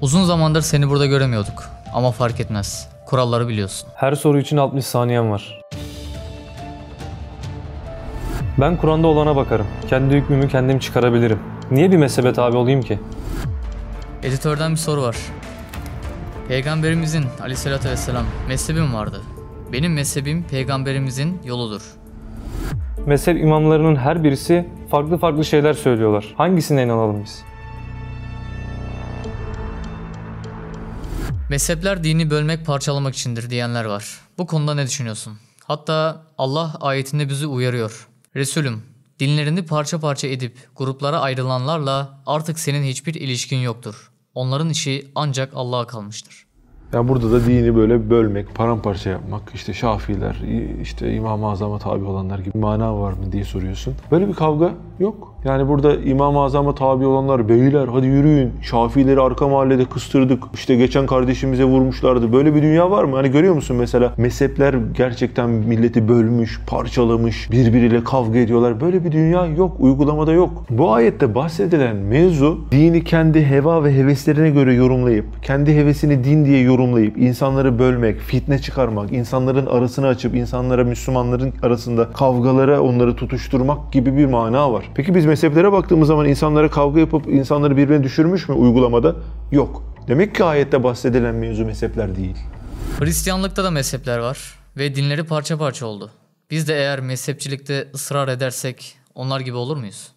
Uzun zamandır seni burada göremiyorduk. Ama fark etmez. Kuralları biliyorsun. Her soru için 60 saniyem var. Ben Kur'an'da olana bakarım. Kendi hükmümü kendim çıkarabilirim. Niye bir mezhebe tabi olayım ki? Editörden bir soru var. Peygamberimizin aleyhissalatü vesselam mezhebim vardı. Benim mezhebim peygamberimizin yoludur. Mezhep imamlarının her birisi farklı farklı şeyler söylüyorlar. Hangisine inanalım biz? Mezhepler dini bölmek parçalamak içindir diyenler var. Bu konuda ne düşünüyorsun? Hatta Allah ayetinde bizi uyarıyor. Resulüm, dinlerini parça parça edip gruplara ayrılanlarla artık senin hiçbir ilişkin yoktur. Onların işi ancak Allah'a kalmıştır. Ya burada da dini böyle bölmek, paramparça yapmak, işte Şafiler, işte İmam-ı Azam'a tabi olanlar gibi mana var mı diye soruyorsun. Böyle bir kavga yok. Yani burada İmam-ı Azam'a tabi olanlar, beyler hadi yürüyün, Şafileri arka mahallede kıstırdık, işte geçen kardeşimize vurmuşlardı. Böyle bir dünya var mı? Hani görüyor musun mesela mezhepler gerçekten milleti bölmüş, parçalamış, birbiriyle kavga ediyorlar. Böyle bir dünya yok, uygulamada yok. Bu ayette bahsedilen mevzu dini kendi heva ve heveslerine göre yorumlayıp, kendi hevesini din diye yorumlayıp, insanları bölmek, fitne çıkarmak, insanların arasını açıp, insanlara, Müslümanların arasında kavgalara onları tutuşturmak gibi bir mana var. Peki biz mezheplere baktığımız zaman insanlara kavga yapıp insanları birbirine düşürmüş mü uygulamada? Yok. Demek ki ayette bahsedilen mevzu mezhepler değil. Hristiyanlıkta da mezhepler var ve dinleri parça parça oldu. Biz de eğer mezhepçilikte ısrar edersek onlar gibi olur muyuz?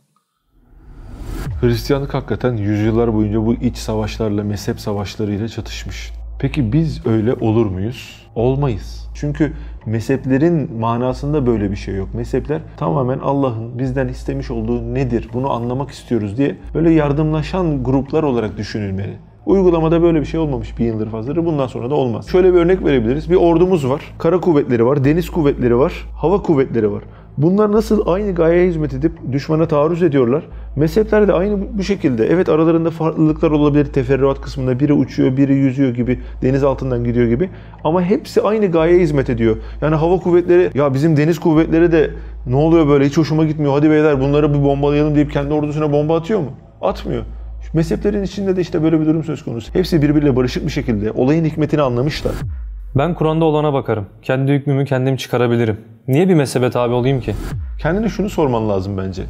Hristiyanlık hakikaten yüzyıllar boyunca bu iç savaşlarla, mezhep savaşlarıyla çatışmış. Peki biz öyle olur muyuz? Olmayız. Çünkü mezheplerin manasında böyle bir şey yok. Mezhepler tamamen Allah'ın bizden istemiş olduğu nedir bunu anlamak istiyoruz diye böyle yardımlaşan gruplar olarak düşünülmeli. Uygulamada böyle bir şey olmamış bir yıldır fazladır. Bundan sonra da olmaz. Şöyle bir örnek verebiliriz. Bir ordumuz var. Kara kuvvetleri var, deniz kuvvetleri var, hava kuvvetleri var. Bunlar nasıl aynı gayeye hizmet edip düşmana taarruz ediyorlar? Mezhepler de aynı bu şekilde. Evet aralarında farklılıklar olabilir teferruat kısmında. Biri uçuyor, biri yüzüyor gibi, deniz altından gidiyor gibi. Ama hepsi aynı gayeye hizmet ediyor. Yani hava kuvvetleri, ya bizim deniz kuvvetleri de ne oluyor böyle hiç hoşuma gitmiyor. Hadi beyler bunları bir bombalayalım deyip kendi ordusuna bomba atıyor mu? Atmıyor. Mezheplerin içinde de işte böyle bir durum söz konusu. Hepsi birbiriyle barışık bir şekilde olayın hikmetini anlamışlar. Ben Kur'an'da olana bakarım. Kendi hükmümü kendim çıkarabilirim. Niye bir mezhebe tabi olayım ki? Kendine şunu sorman lazım bence.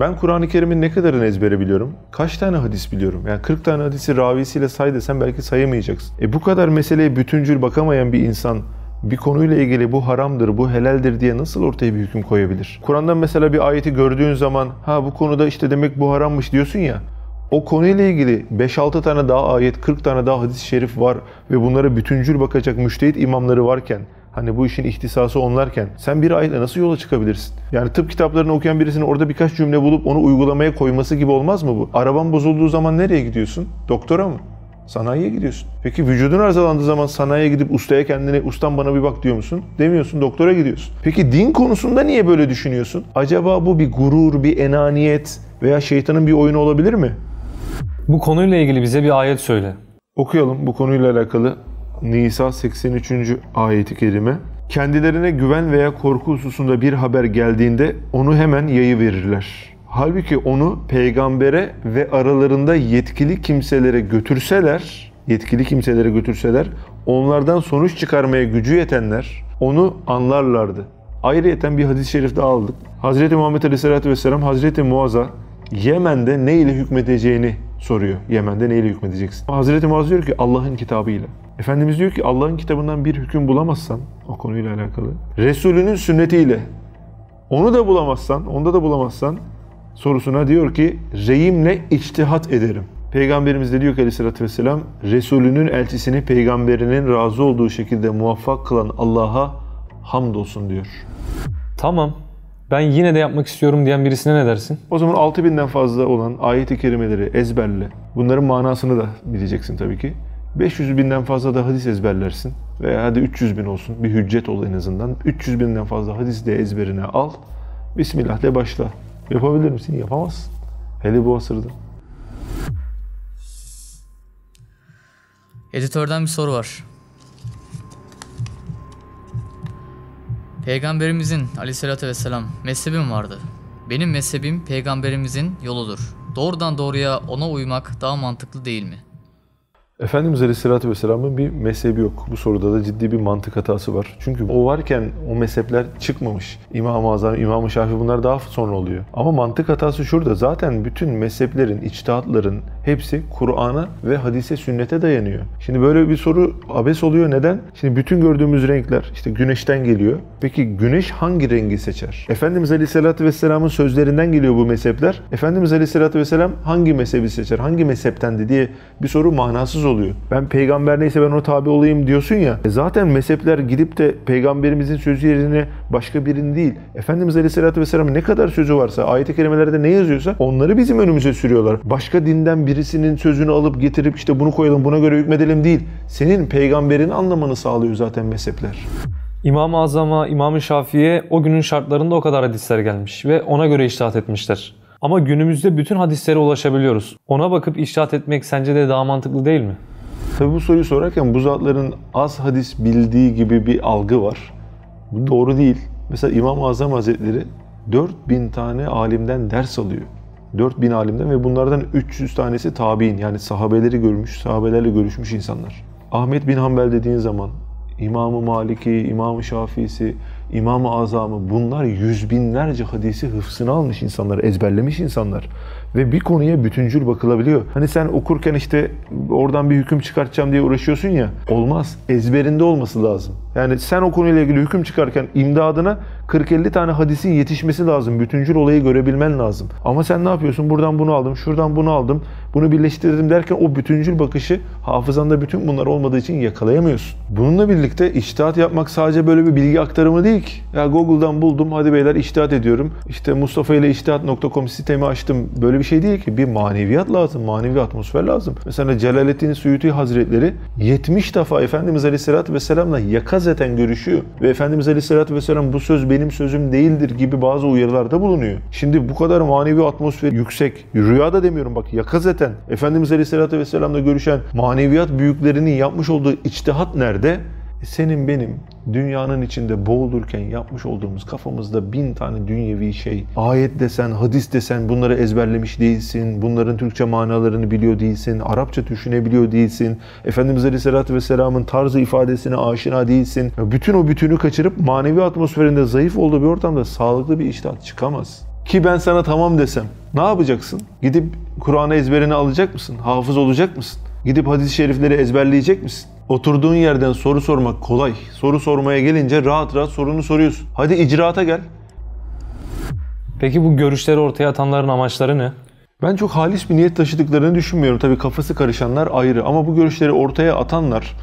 Ben Kur'an-ı Kerim'in ne kadarını ezbere biliyorum? Kaç tane hadis biliyorum? Yani 40 tane hadisi ravisiyle say desem belki sayamayacaksın. E bu kadar meseleye bütüncül bakamayan bir insan bir konuyla ilgili bu haramdır, bu helaldir diye nasıl ortaya bir hüküm koyabilir? Kur'an'dan mesela bir ayeti gördüğün zaman ha bu konuda işte demek bu harammış diyorsun ya o konuyla ilgili 5-6 tane daha ayet, 40 tane daha hadis-i şerif var ve bunlara bütüncül bakacak müştehit imamları varken Hani bu işin ihtisası onlarken sen bir ayetle nasıl yola çıkabilirsin? Yani tıp kitaplarını okuyan birisinin orada birkaç cümle bulup onu uygulamaya koyması gibi olmaz mı bu? Araban bozulduğu zaman nereye gidiyorsun? Doktora mı? Sanayiye gidiyorsun. Peki vücudun arızalandığı zaman sanayiye gidip ustaya kendine ustam bana bir bak diyor musun? Demiyorsun doktora gidiyorsun. Peki din konusunda niye böyle düşünüyorsun? Acaba bu bir gurur, bir enaniyet veya şeytanın bir oyunu olabilir mi? Bu konuyla ilgili bize bir ayet söyle. Okuyalım bu konuyla alakalı. Nisa 83. ayeti kerime. Kendilerine güven veya korku hususunda bir haber geldiğinde onu hemen yayı verirler. Halbuki onu peygambere ve aralarında yetkili kimselere götürseler, yetkili kimselere götürseler, onlardan sonuç çıkarmaya gücü yetenler onu anlarlardı. Ayrıyeten bir hadis-i şerif daha aldık. Hazreti Muhammed Aleyhisselatü Vesselam Hazreti Muaz'a Yemen'de ne ile hükmedeceğini soruyor. Yemen'de neyle hükmedeceksin? Hazreti Muaz diyor ki Allah'ın kitabıyla. Efendimiz diyor ki Allah'ın kitabından bir hüküm bulamazsan o konuyla alakalı. Resulünün sünnetiyle. Onu da bulamazsan, onda da bulamazsan sorusuna diyor ki reyimle içtihat ederim. Peygamberimiz de diyor ki aleyhissalatü vesselam Resulünün elçisini peygamberinin razı olduğu şekilde muvaffak kılan Allah'a hamdolsun diyor. Tamam ben yine de yapmak istiyorum diyen birisine ne dersin? O zaman 6000'den fazla olan ayet-i kerimeleri ezberle. Bunların manasını da bileceksin tabii ki. 500 binden fazla da hadis ezberlersin. Veya hadi 300 bin olsun. Bir hüccet ol en azından. 300 binden fazla hadis de ezberine al. Bismillah de başla. Yapabilir misin? Yapamazsın. Hele bu asırda. Editörden bir soru var. Peygamberimizin aleyhissalatü vesselam mezhebim vardı. Benim mezhebim peygamberimizin yoludur. Doğrudan doğruya ona uymak daha mantıklı değil mi? Efendimiz Aleyhisselatü Vesselam'ın bir mezhebi yok. Bu soruda da ciddi bir mantık hatası var. Çünkü o varken o mezhepler çıkmamış. İmam-ı Azam, İmam-ı Şafii bunlar daha sonra oluyor. Ama mantık hatası şurada. Zaten bütün mezheplerin, içtihatların hepsi Kur'an'a ve hadise, sünnete dayanıyor. Şimdi böyle bir soru abes oluyor. Neden? Şimdi bütün gördüğümüz renkler işte güneşten geliyor. Peki güneş hangi rengi seçer? Efendimiz Aleyhisselatü Vesselam'ın sözlerinden geliyor bu mezhepler. Efendimiz Aleyhisselatü Vesselam hangi mezhebi seçer? Hangi mezheptendi diye bir soru manasız oluyor. Ben peygamber neyse ben o tabi olayım diyorsun ya. E zaten mezhepler gidip de peygamberimizin sözü yerine başka birinin değil. Efendimiz Aleyhisselatü Vesselam'ın ne kadar sözü varsa, ayet-i kerimelerde ne yazıyorsa onları bizim önümüze sürüyorlar. Başka dinden birisinin sözünü alıp getirip işte bunu koyalım buna göre hükmedelim değil. Senin peygamberin anlamanı sağlıyor zaten mezhepler. İmam-ı Azam'a, İmam-ı Şafii'ye o günün şartlarında o kadar hadisler gelmiş ve ona göre iştahat etmişler. Ama günümüzde bütün hadislere ulaşabiliyoruz. Ona bakıp iştahat etmek sence de daha mantıklı değil mi? Tabi bu soruyu sorarken bu zatların az hadis bildiği gibi bir algı var. Bu doğru değil. Mesela İmam-ı Azam Hazretleri 4000 tane alimden ders alıyor. 4000 alimden ve bunlardan 300 tanesi tabi'in yani sahabeleri görmüş, sahabelerle görüşmüş insanlar. Ahmet bin Hanbel dediğin zaman İmam-ı Maliki, İmam-ı Şafii'si, İmam-ı Azam'ı bunlar yüz binlerce hadisi hıfzına almış insanlar, ezberlemiş insanlar. Ve bir konuya bütüncül bakılabiliyor. Hani sen okurken işte oradan bir hüküm çıkartacağım diye uğraşıyorsun ya. Olmaz. Ezberinde olması lazım. Yani sen o konuyla ilgili hüküm çıkarken imdadına 40-50 tane hadisin yetişmesi lazım. Bütüncül olayı görebilmen lazım. Ama sen ne yapıyorsun? Buradan bunu aldım, şuradan bunu aldım, bunu birleştirdim derken o bütüncül bakışı hafızanda bütün bunlar olmadığı için yakalayamıyorsun. Bununla birlikte içtihat yapmak sadece böyle bir bilgi aktarımı değil ki. Ya Google'dan buldum, hadi beyler içtihat ediyorum. İşte Mustafa ile içtihat.com sitemi açtım. Böyle bir şey değil ki. Bir maneviyat lazım, manevi atmosfer lazım. Mesela Celaleddin Suyuti Hazretleri 70 defa Efendimiz Aleyhisselatü Vesselam'la yakazeten görüşüyor. Ve Efendimiz Aleyhisselatü Vesselam bu söz benim sözüm değildir gibi bazı uyarılarda bulunuyor. Şimdi bu kadar manevi atmosfer yüksek, rüyada demiyorum bak yakazeten Efendimiz Aleyhisselatü Vesselam'la görüşen maneviyat büyüklerinin yapmış olduğu içtihat nerede? Senin benim dünyanın içinde boğulurken yapmış olduğumuz kafamızda bin tane dünyevi şey. Ayet desen, hadis desen bunları ezberlemiş değilsin. Bunların Türkçe manalarını biliyor değilsin. Arapça düşünebiliyor değilsin. Efendimiz Aleyhisselatü Vesselam'ın tarzı ifadesine aşina değilsin. Bütün o bütünü kaçırıp manevi atmosferinde zayıf olduğu bir ortamda sağlıklı bir iştahat çıkamaz. Ki ben sana tamam desem ne yapacaksın? Gidip Kur'an'ı ezberine alacak mısın? Hafız olacak mısın? Gidip hadis-i şerifleri ezberleyecek misin? Oturduğun yerden soru sormak kolay. Soru sormaya gelince rahat rahat sorunu soruyorsun. Hadi icraata gel. Peki bu görüşleri ortaya atanların amaçları ne? Ben çok halis bir niyet taşıdıklarını düşünmüyorum. Tabii kafası karışanlar ayrı ama bu görüşleri ortaya atanlar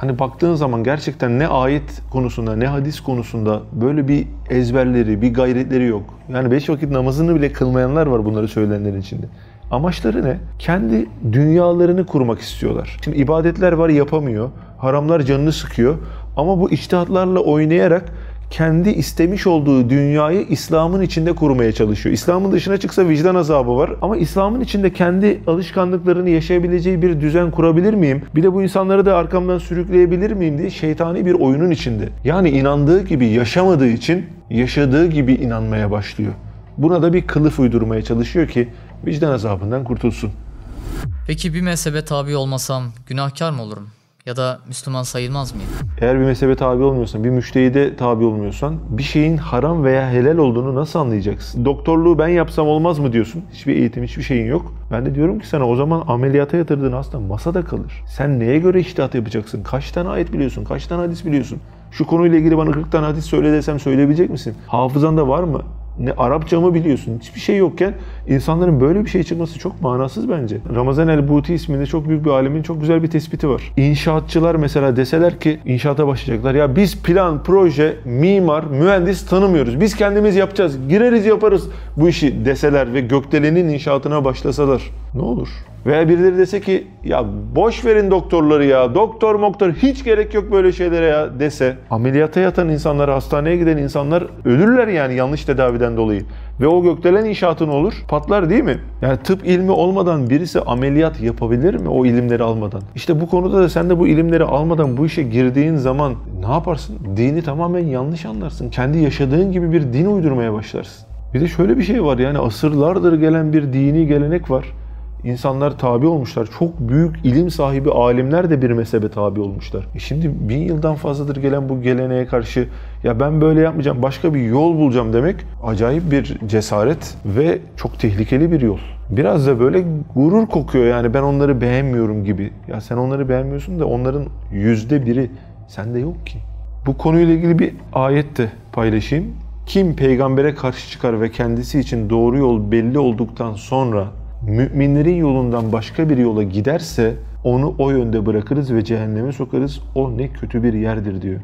hani baktığın zaman gerçekten ne ayet konusunda ne hadis konusunda böyle bir ezberleri, bir gayretleri yok. Yani beş vakit namazını bile kılmayanlar var bunları söyleyenlerin içinde. Amaçları ne? Kendi dünyalarını kurmak istiyorlar. Şimdi ibadetler var yapamıyor. Haramlar canını sıkıyor. Ama bu içtihatlarla oynayarak kendi istemiş olduğu dünyayı İslam'ın içinde kurmaya çalışıyor. İslam'ın dışına çıksa vicdan azabı var ama İslam'ın içinde kendi alışkanlıklarını yaşayabileceği bir düzen kurabilir miyim? Bir de bu insanları da arkamdan sürükleyebilir miyim diye şeytani bir oyunun içinde. Yani inandığı gibi yaşamadığı için yaşadığı gibi inanmaya başlıyor. Buna da bir kılıf uydurmaya çalışıyor ki vicdan azabından kurtulsun. Peki bir mezhebe tabi olmasam günahkar mı olurum? Ya da Müslüman sayılmaz mıyım? Eğer bir mezhebe tabi olmuyorsan, bir müştehide tabi olmuyorsan bir şeyin haram veya helal olduğunu nasıl anlayacaksın? Doktorluğu ben yapsam olmaz mı diyorsun? Hiçbir eğitim, hiçbir şeyin yok. Ben de diyorum ki sana o zaman ameliyata yatırdığın hasta masada kalır. Sen neye göre iştihat yapacaksın? Kaç tane ayet biliyorsun? Kaç tane hadis biliyorsun? Şu konuyla ilgili bana 40 tane hadis söyle desem söyleyebilecek misin? Hafızanda var mı? Ne Arapça mı biliyorsun? Hiçbir şey yokken insanların böyle bir şey çıkması çok manasız bence. Ramazan el-Buti isminde çok büyük bir alemin çok güzel bir tespiti var. İnşaatçılar mesela deseler ki inşaata başlayacaklar. Ya biz plan, proje, mimar, mühendis tanımıyoruz. Biz kendimiz yapacağız. Gireriz yaparız bu işi deseler ve gökdelenin inşaatına başlasalar ne olur? Veya birileri dese ki ya boş verin doktorları ya. Doktor moktor hiç gerek yok böyle şeylere ya dese. Ameliyata yatan insanlar, hastaneye giden insanlar ölürler yani yanlış tedaviden dolayı. Ve o gökdelen inşaatı ne olur? Patlar değil mi? Yani tıp ilmi olmadan birisi ameliyat yapabilir mi o ilimleri almadan? İşte bu konuda da sen de bu ilimleri almadan bu işe girdiğin zaman ne yaparsın? Dini tamamen yanlış anlarsın. Kendi yaşadığın gibi bir din uydurmaya başlarsın. Bir de şöyle bir şey var yani asırlardır gelen bir dini gelenek var. İnsanlar tabi olmuşlar. Çok büyük ilim sahibi alimler de bir mezhebe tabi olmuşlar. E şimdi bin yıldan fazladır gelen bu geleneğe karşı ya ben böyle yapmayacağım başka bir yol bulacağım demek acayip bir cesaret ve çok tehlikeli bir yol. Biraz da böyle gurur kokuyor yani ben onları beğenmiyorum gibi. Ya sen onları beğenmiyorsun da onların yüzde biri sende yok ki. Bu konuyla ilgili bir ayet de paylaşayım. Kim peygambere karşı çıkar ve kendisi için doğru yol belli olduktan sonra müminlerin yolundan başka bir yola giderse onu o yönde bırakırız ve cehenneme sokarız. O ne kötü bir yerdir diyor.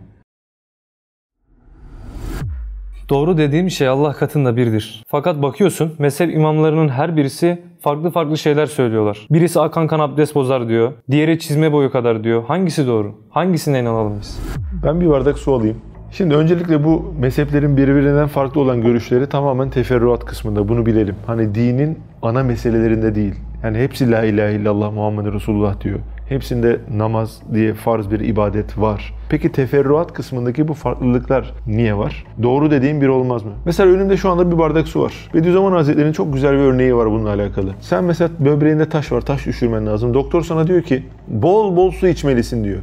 Doğru dediğim şey Allah katında birdir. Fakat bakıyorsun mezhep imamlarının her birisi farklı farklı şeyler söylüyorlar. Birisi akan kan abdest bozar diyor. Diğeri çizme boyu kadar diyor. Hangisi doğru? Hangisine inanalım biz? Ben bir bardak su alayım. Şimdi öncelikle bu mezheplerin birbirinden farklı olan görüşleri tamamen teferruat kısmında bunu bilelim. Hani dinin ana meselelerinde değil. Yani hepsi la ilahe illallah Muhammed Resulullah diyor. Hepsinde namaz diye farz bir ibadet var. Peki teferruat kısmındaki bu farklılıklar niye var? Doğru dediğim bir olmaz mı? Mesela önümde şu anda bir bardak su var. Bediüzzaman Hazretleri'nin çok güzel bir örneği var bununla alakalı. Sen mesela böbreğinde taş var, taş düşürmen lazım. Doktor sana diyor ki bol bol su içmelisin diyor.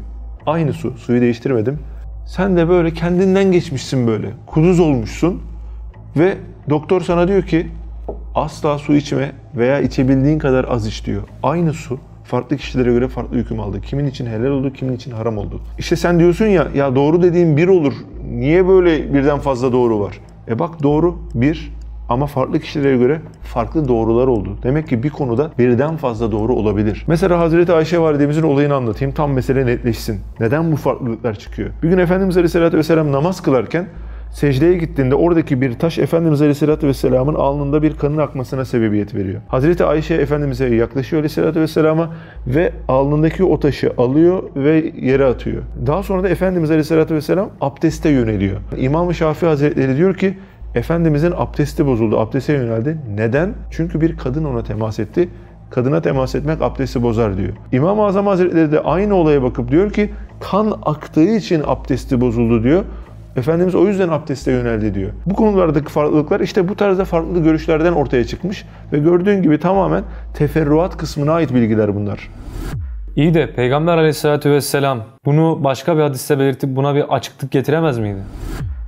Aynı su, suyu değiştirmedim. Sen de böyle kendinden geçmişsin böyle. Kuduz olmuşsun. Ve doktor sana diyor ki asla su içme veya içebildiğin kadar az iç diyor. Aynı su farklı kişilere göre farklı hüküm aldı. Kimin için helal oldu, kimin için haram oldu. İşte sen diyorsun ya, ya doğru dediğin bir olur. Niye böyle birden fazla doğru var? E bak doğru bir ama farklı kişilere göre farklı doğrular oldu. Demek ki bir konuda birden fazla doğru olabilir. Mesela Hazreti Ayşe validemizin olayını anlatayım. Tam mesele netleşsin. Neden bu farklılıklar çıkıyor? Bir gün Efendimiz Aleyhisselatü Vesselam namaz kılarken secdeye gittiğinde oradaki bir taş Efendimiz Aleyhisselatü Vesselam'ın alnında bir kanın akmasına sebebiyet veriyor. Hazreti Ayşe Efendimiz'e yaklaşıyor Aleyhisselatü Vesselam'a ve alnındaki o taşı alıyor ve yere atıyor. Daha sonra da Efendimiz Aleyhisselatü Vesselam abdeste yöneliyor. İmam-ı Şafii Hazretleri diyor ki Efendimizin abdesti bozuldu, abdeste yöneldi. Neden? Çünkü bir kadın ona temas etti. Kadına temas etmek abdesti bozar diyor. İmam-ı Azam Hazretleri de aynı olaya bakıp diyor ki kan aktığı için abdesti bozuldu diyor. Efendimiz o yüzden abdeste yöneldi diyor. Bu konulardaki farklılıklar işte bu tarzda farklı görüşlerden ortaya çıkmış ve gördüğün gibi tamamen teferruat kısmına ait bilgiler bunlar. İyi de Peygamber aleyhissalatü vesselam bunu başka bir hadiste belirtip buna bir açıklık getiremez miydi?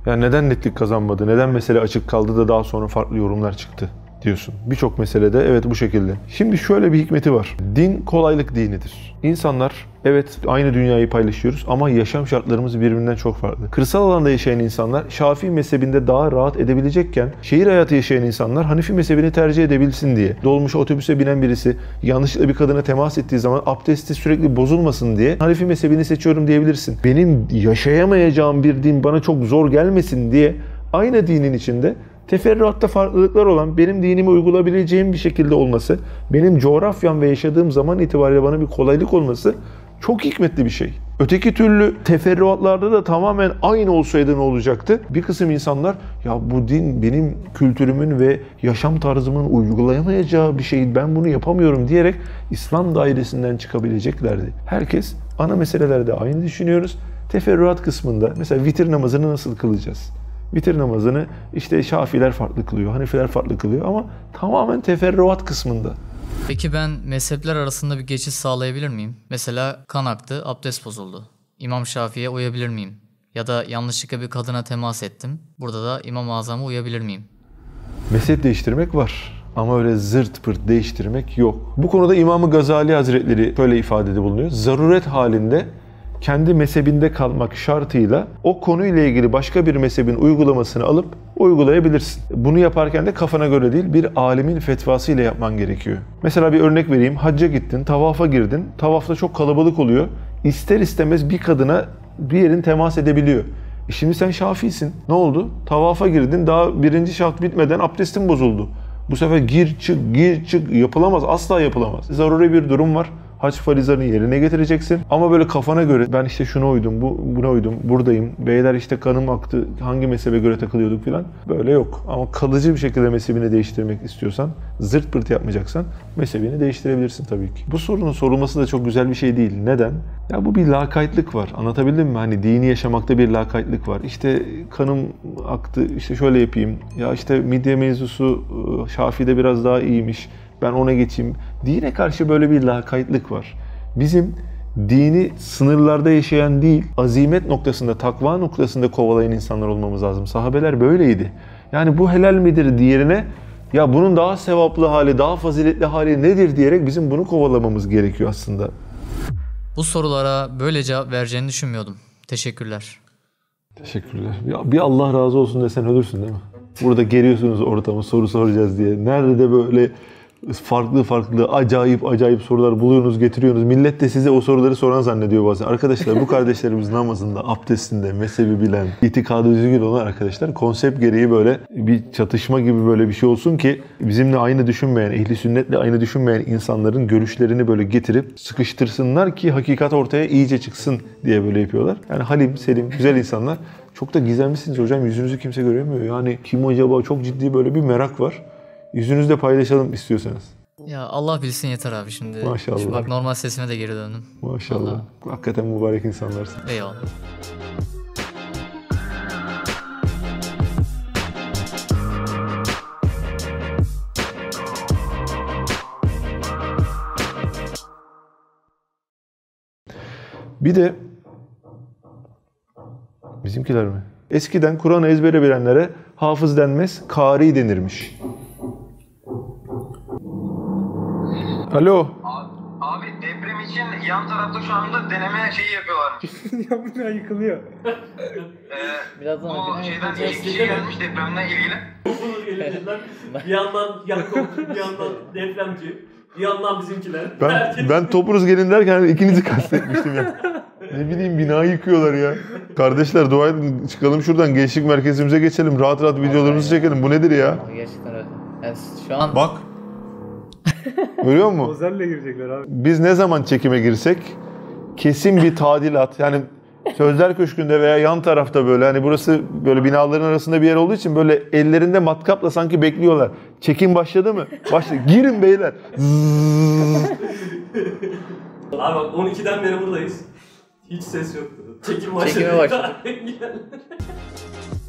Yani neden netlik kazanmadı? Neden mesele açık kaldı da daha sonra farklı yorumlar çıktı diyorsun. Birçok meselede evet bu şekilde. Şimdi şöyle bir hikmeti var. Din kolaylık dinidir. İnsanlar evet aynı dünyayı paylaşıyoruz ama yaşam şartlarımız birbirinden çok farklı. Kırsal alanda yaşayan insanlar Şafii mezhebinde daha rahat edebilecekken şehir hayatı yaşayan insanlar Hanifi mezhebini tercih edebilsin diye. Dolmuş otobüse binen birisi yanlışlıkla bir kadına temas ettiği zaman abdesti sürekli bozulmasın diye Hanifi mezhebini seçiyorum diyebilirsin. Benim yaşayamayacağım bir din bana çok zor gelmesin diye aynı dinin içinde teferruatta farklılıklar olan benim dinimi uygulayabileceğim bir şekilde olması, benim coğrafyam ve yaşadığım zaman itibariyle bana bir kolaylık olması çok hikmetli bir şey. Öteki türlü teferruatlarda da tamamen aynı olsaydı ne olacaktı? Bir kısım insanlar ya bu din benim kültürümün ve yaşam tarzımın uygulayamayacağı bir şey ben bunu yapamıyorum diyerek İslam dairesinden çıkabileceklerdi. Herkes ana meselelerde aynı düşünüyoruz. Teferruat kısmında mesela vitir namazını nasıl kılacağız? Vitir namazını işte Şafiler farklı kılıyor, Hanifiler farklı kılıyor ama tamamen teferruat kısmında. Peki ben mezhepler arasında bir geçiş sağlayabilir miyim? Mesela kan aktı, abdest bozuldu. İmam Şafii'ye uyabilir miyim? Ya da yanlışlıkla bir kadına temas ettim. Burada da İmam-ı Azam'a uyabilir miyim? Mezhep değiştirmek var. Ama öyle zırt pırt değiştirmek yok. Bu konuda İmam-ı Gazali Hazretleri şöyle ifadede bulunuyor. Zaruret halinde kendi mezhebinde kalmak şartıyla o konuyla ilgili başka bir mezhebin uygulamasını alıp uygulayabilirsin. Bunu yaparken de kafana göre değil bir alimin fetvası ile yapman gerekiyor. Mesela bir örnek vereyim. Hacca gittin, tavafa girdin. Tavafta çok kalabalık oluyor. İster istemez bir kadına bir yerin temas edebiliyor. E şimdi sen şafisin. Ne oldu? Tavafa girdin. Daha birinci şart bitmeden abdestin bozuldu. Bu sefer gir çık gir çık yapılamaz. Asla yapılamaz. Zaruri bir durum var hac farizlerini yerine getireceksin. Ama böyle kafana göre ben işte şuna uydum, bu, buna uydum, buradayım. Beyler işte kanım aktı, hangi mezhebe göre takılıyorduk falan. Böyle yok. Ama kalıcı bir şekilde mezhebini değiştirmek istiyorsan, zırt pırt yapmayacaksan mezhebini değiştirebilirsin tabii ki. Bu sorunun sorulması da çok güzel bir şey değil. Neden? Ya bu bir lakaytlık var. Anlatabildim mi? Hani dini yaşamakta bir lakaytlık var. İşte kanım aktı, işte şöyle yapayım. Ya işte midye mevzusu Şafii'de biraz daha iyiymiş Ben ona geçeyim. Dine karşı böyle bir lakaytlık var. Bizim dini sınırlarda yaşayan değil, azimet noktasında, takva noktasında kovalayan insanlar olmamız lazım. Sahabeler böyleydi. Yani bu helal midir diğerine ya bunun daha sevaplı hali, daha faziletli hali nedir diyerek bizim bunu kovalamamız gerekiyor aslında. Bu sorulara böyle cevap vereceğini düşünmüyordum. Teşekkürler. Teşekkürler. Ya bir Allah razı olsun desen ölürsün değil mi? Burada geriyorsunuz ortamı soru soracağız diye. Nerede böyle farklı farklı acayip acayip sorular buluyorsunuz getiriyorsunuz. Millet de size o soruları soran zannediyor bazen. Arkadaşlar bu kardeşlerimiz namazında, abdestinde, mezhebi bilen, itikadı düzgün olan arkadaşlar konsept gereği böyle bir çatışma gibi böyle bir şey olsun ki bizimle aynı düşünmeyen, ehli sünnetle aynı düşünmeyen insanların görüşlerini böyle getirip sıkıştırsınlar ki hakikat ortaya iyice çıksın diye böyle yapıyorlar. Yani halim, selim, güzel insanlar. Çok da gizemlisiniz hocam. Yüzünüzü kimse göremiyor. Yani kim acaba? Çok ciddi böyle bir merak var. Yüzünüzde paylaşalım istiyorsanız. Ya Allah bilsin yeter abi şimdi. Maşallah. Şimdi bak normal sesime de geri döndüm. Maşallah. Hakikaten mübarek insanlarsın. Eyvallah. Bir de bizimkiler mi? Eskiden Kur'an'ı ezbere bilenlere hafız denmez, kari denirmiş. Alo. Abi deprem için yan tarafta şu anda deneme şeyi yapıyorlarmış. Ya yıkılıyor. Ee, bu şeyden ilk kişi gelmiş depremden ilgili. bir yandan Yakup, bir yandan depremci, bir yandan bizimkiler. Ben Herkes- ben topunuz gelin derken ikinizi kastetmiştim ya. Ne bileyim bina yıkıyorlar ya. Kardeşler dua edin çıkalım şuradan gençlik merkezimize geçelim. Rahat rahat videolarımızı çekelim. Bu nedir ya? Gerçekten öyle. Yani şu an Bak. Görüyor musun? Özel'le girecekler abi. Biz ne zaman çekime girsek kesin bir tadilat yani Sözler Köşkü'nde veya yan tarafta böyle hani burası böyle binaların arasında bir yer olduğu için böyle ellerinde matkapla sanki bekliyorlar. Çekim başladı mı? Başladı. Girin beyler. Zzzz. Abi bak 12'den beri buradayız. Hiç ses yoktu. Çekim başladı. Çekime başladı.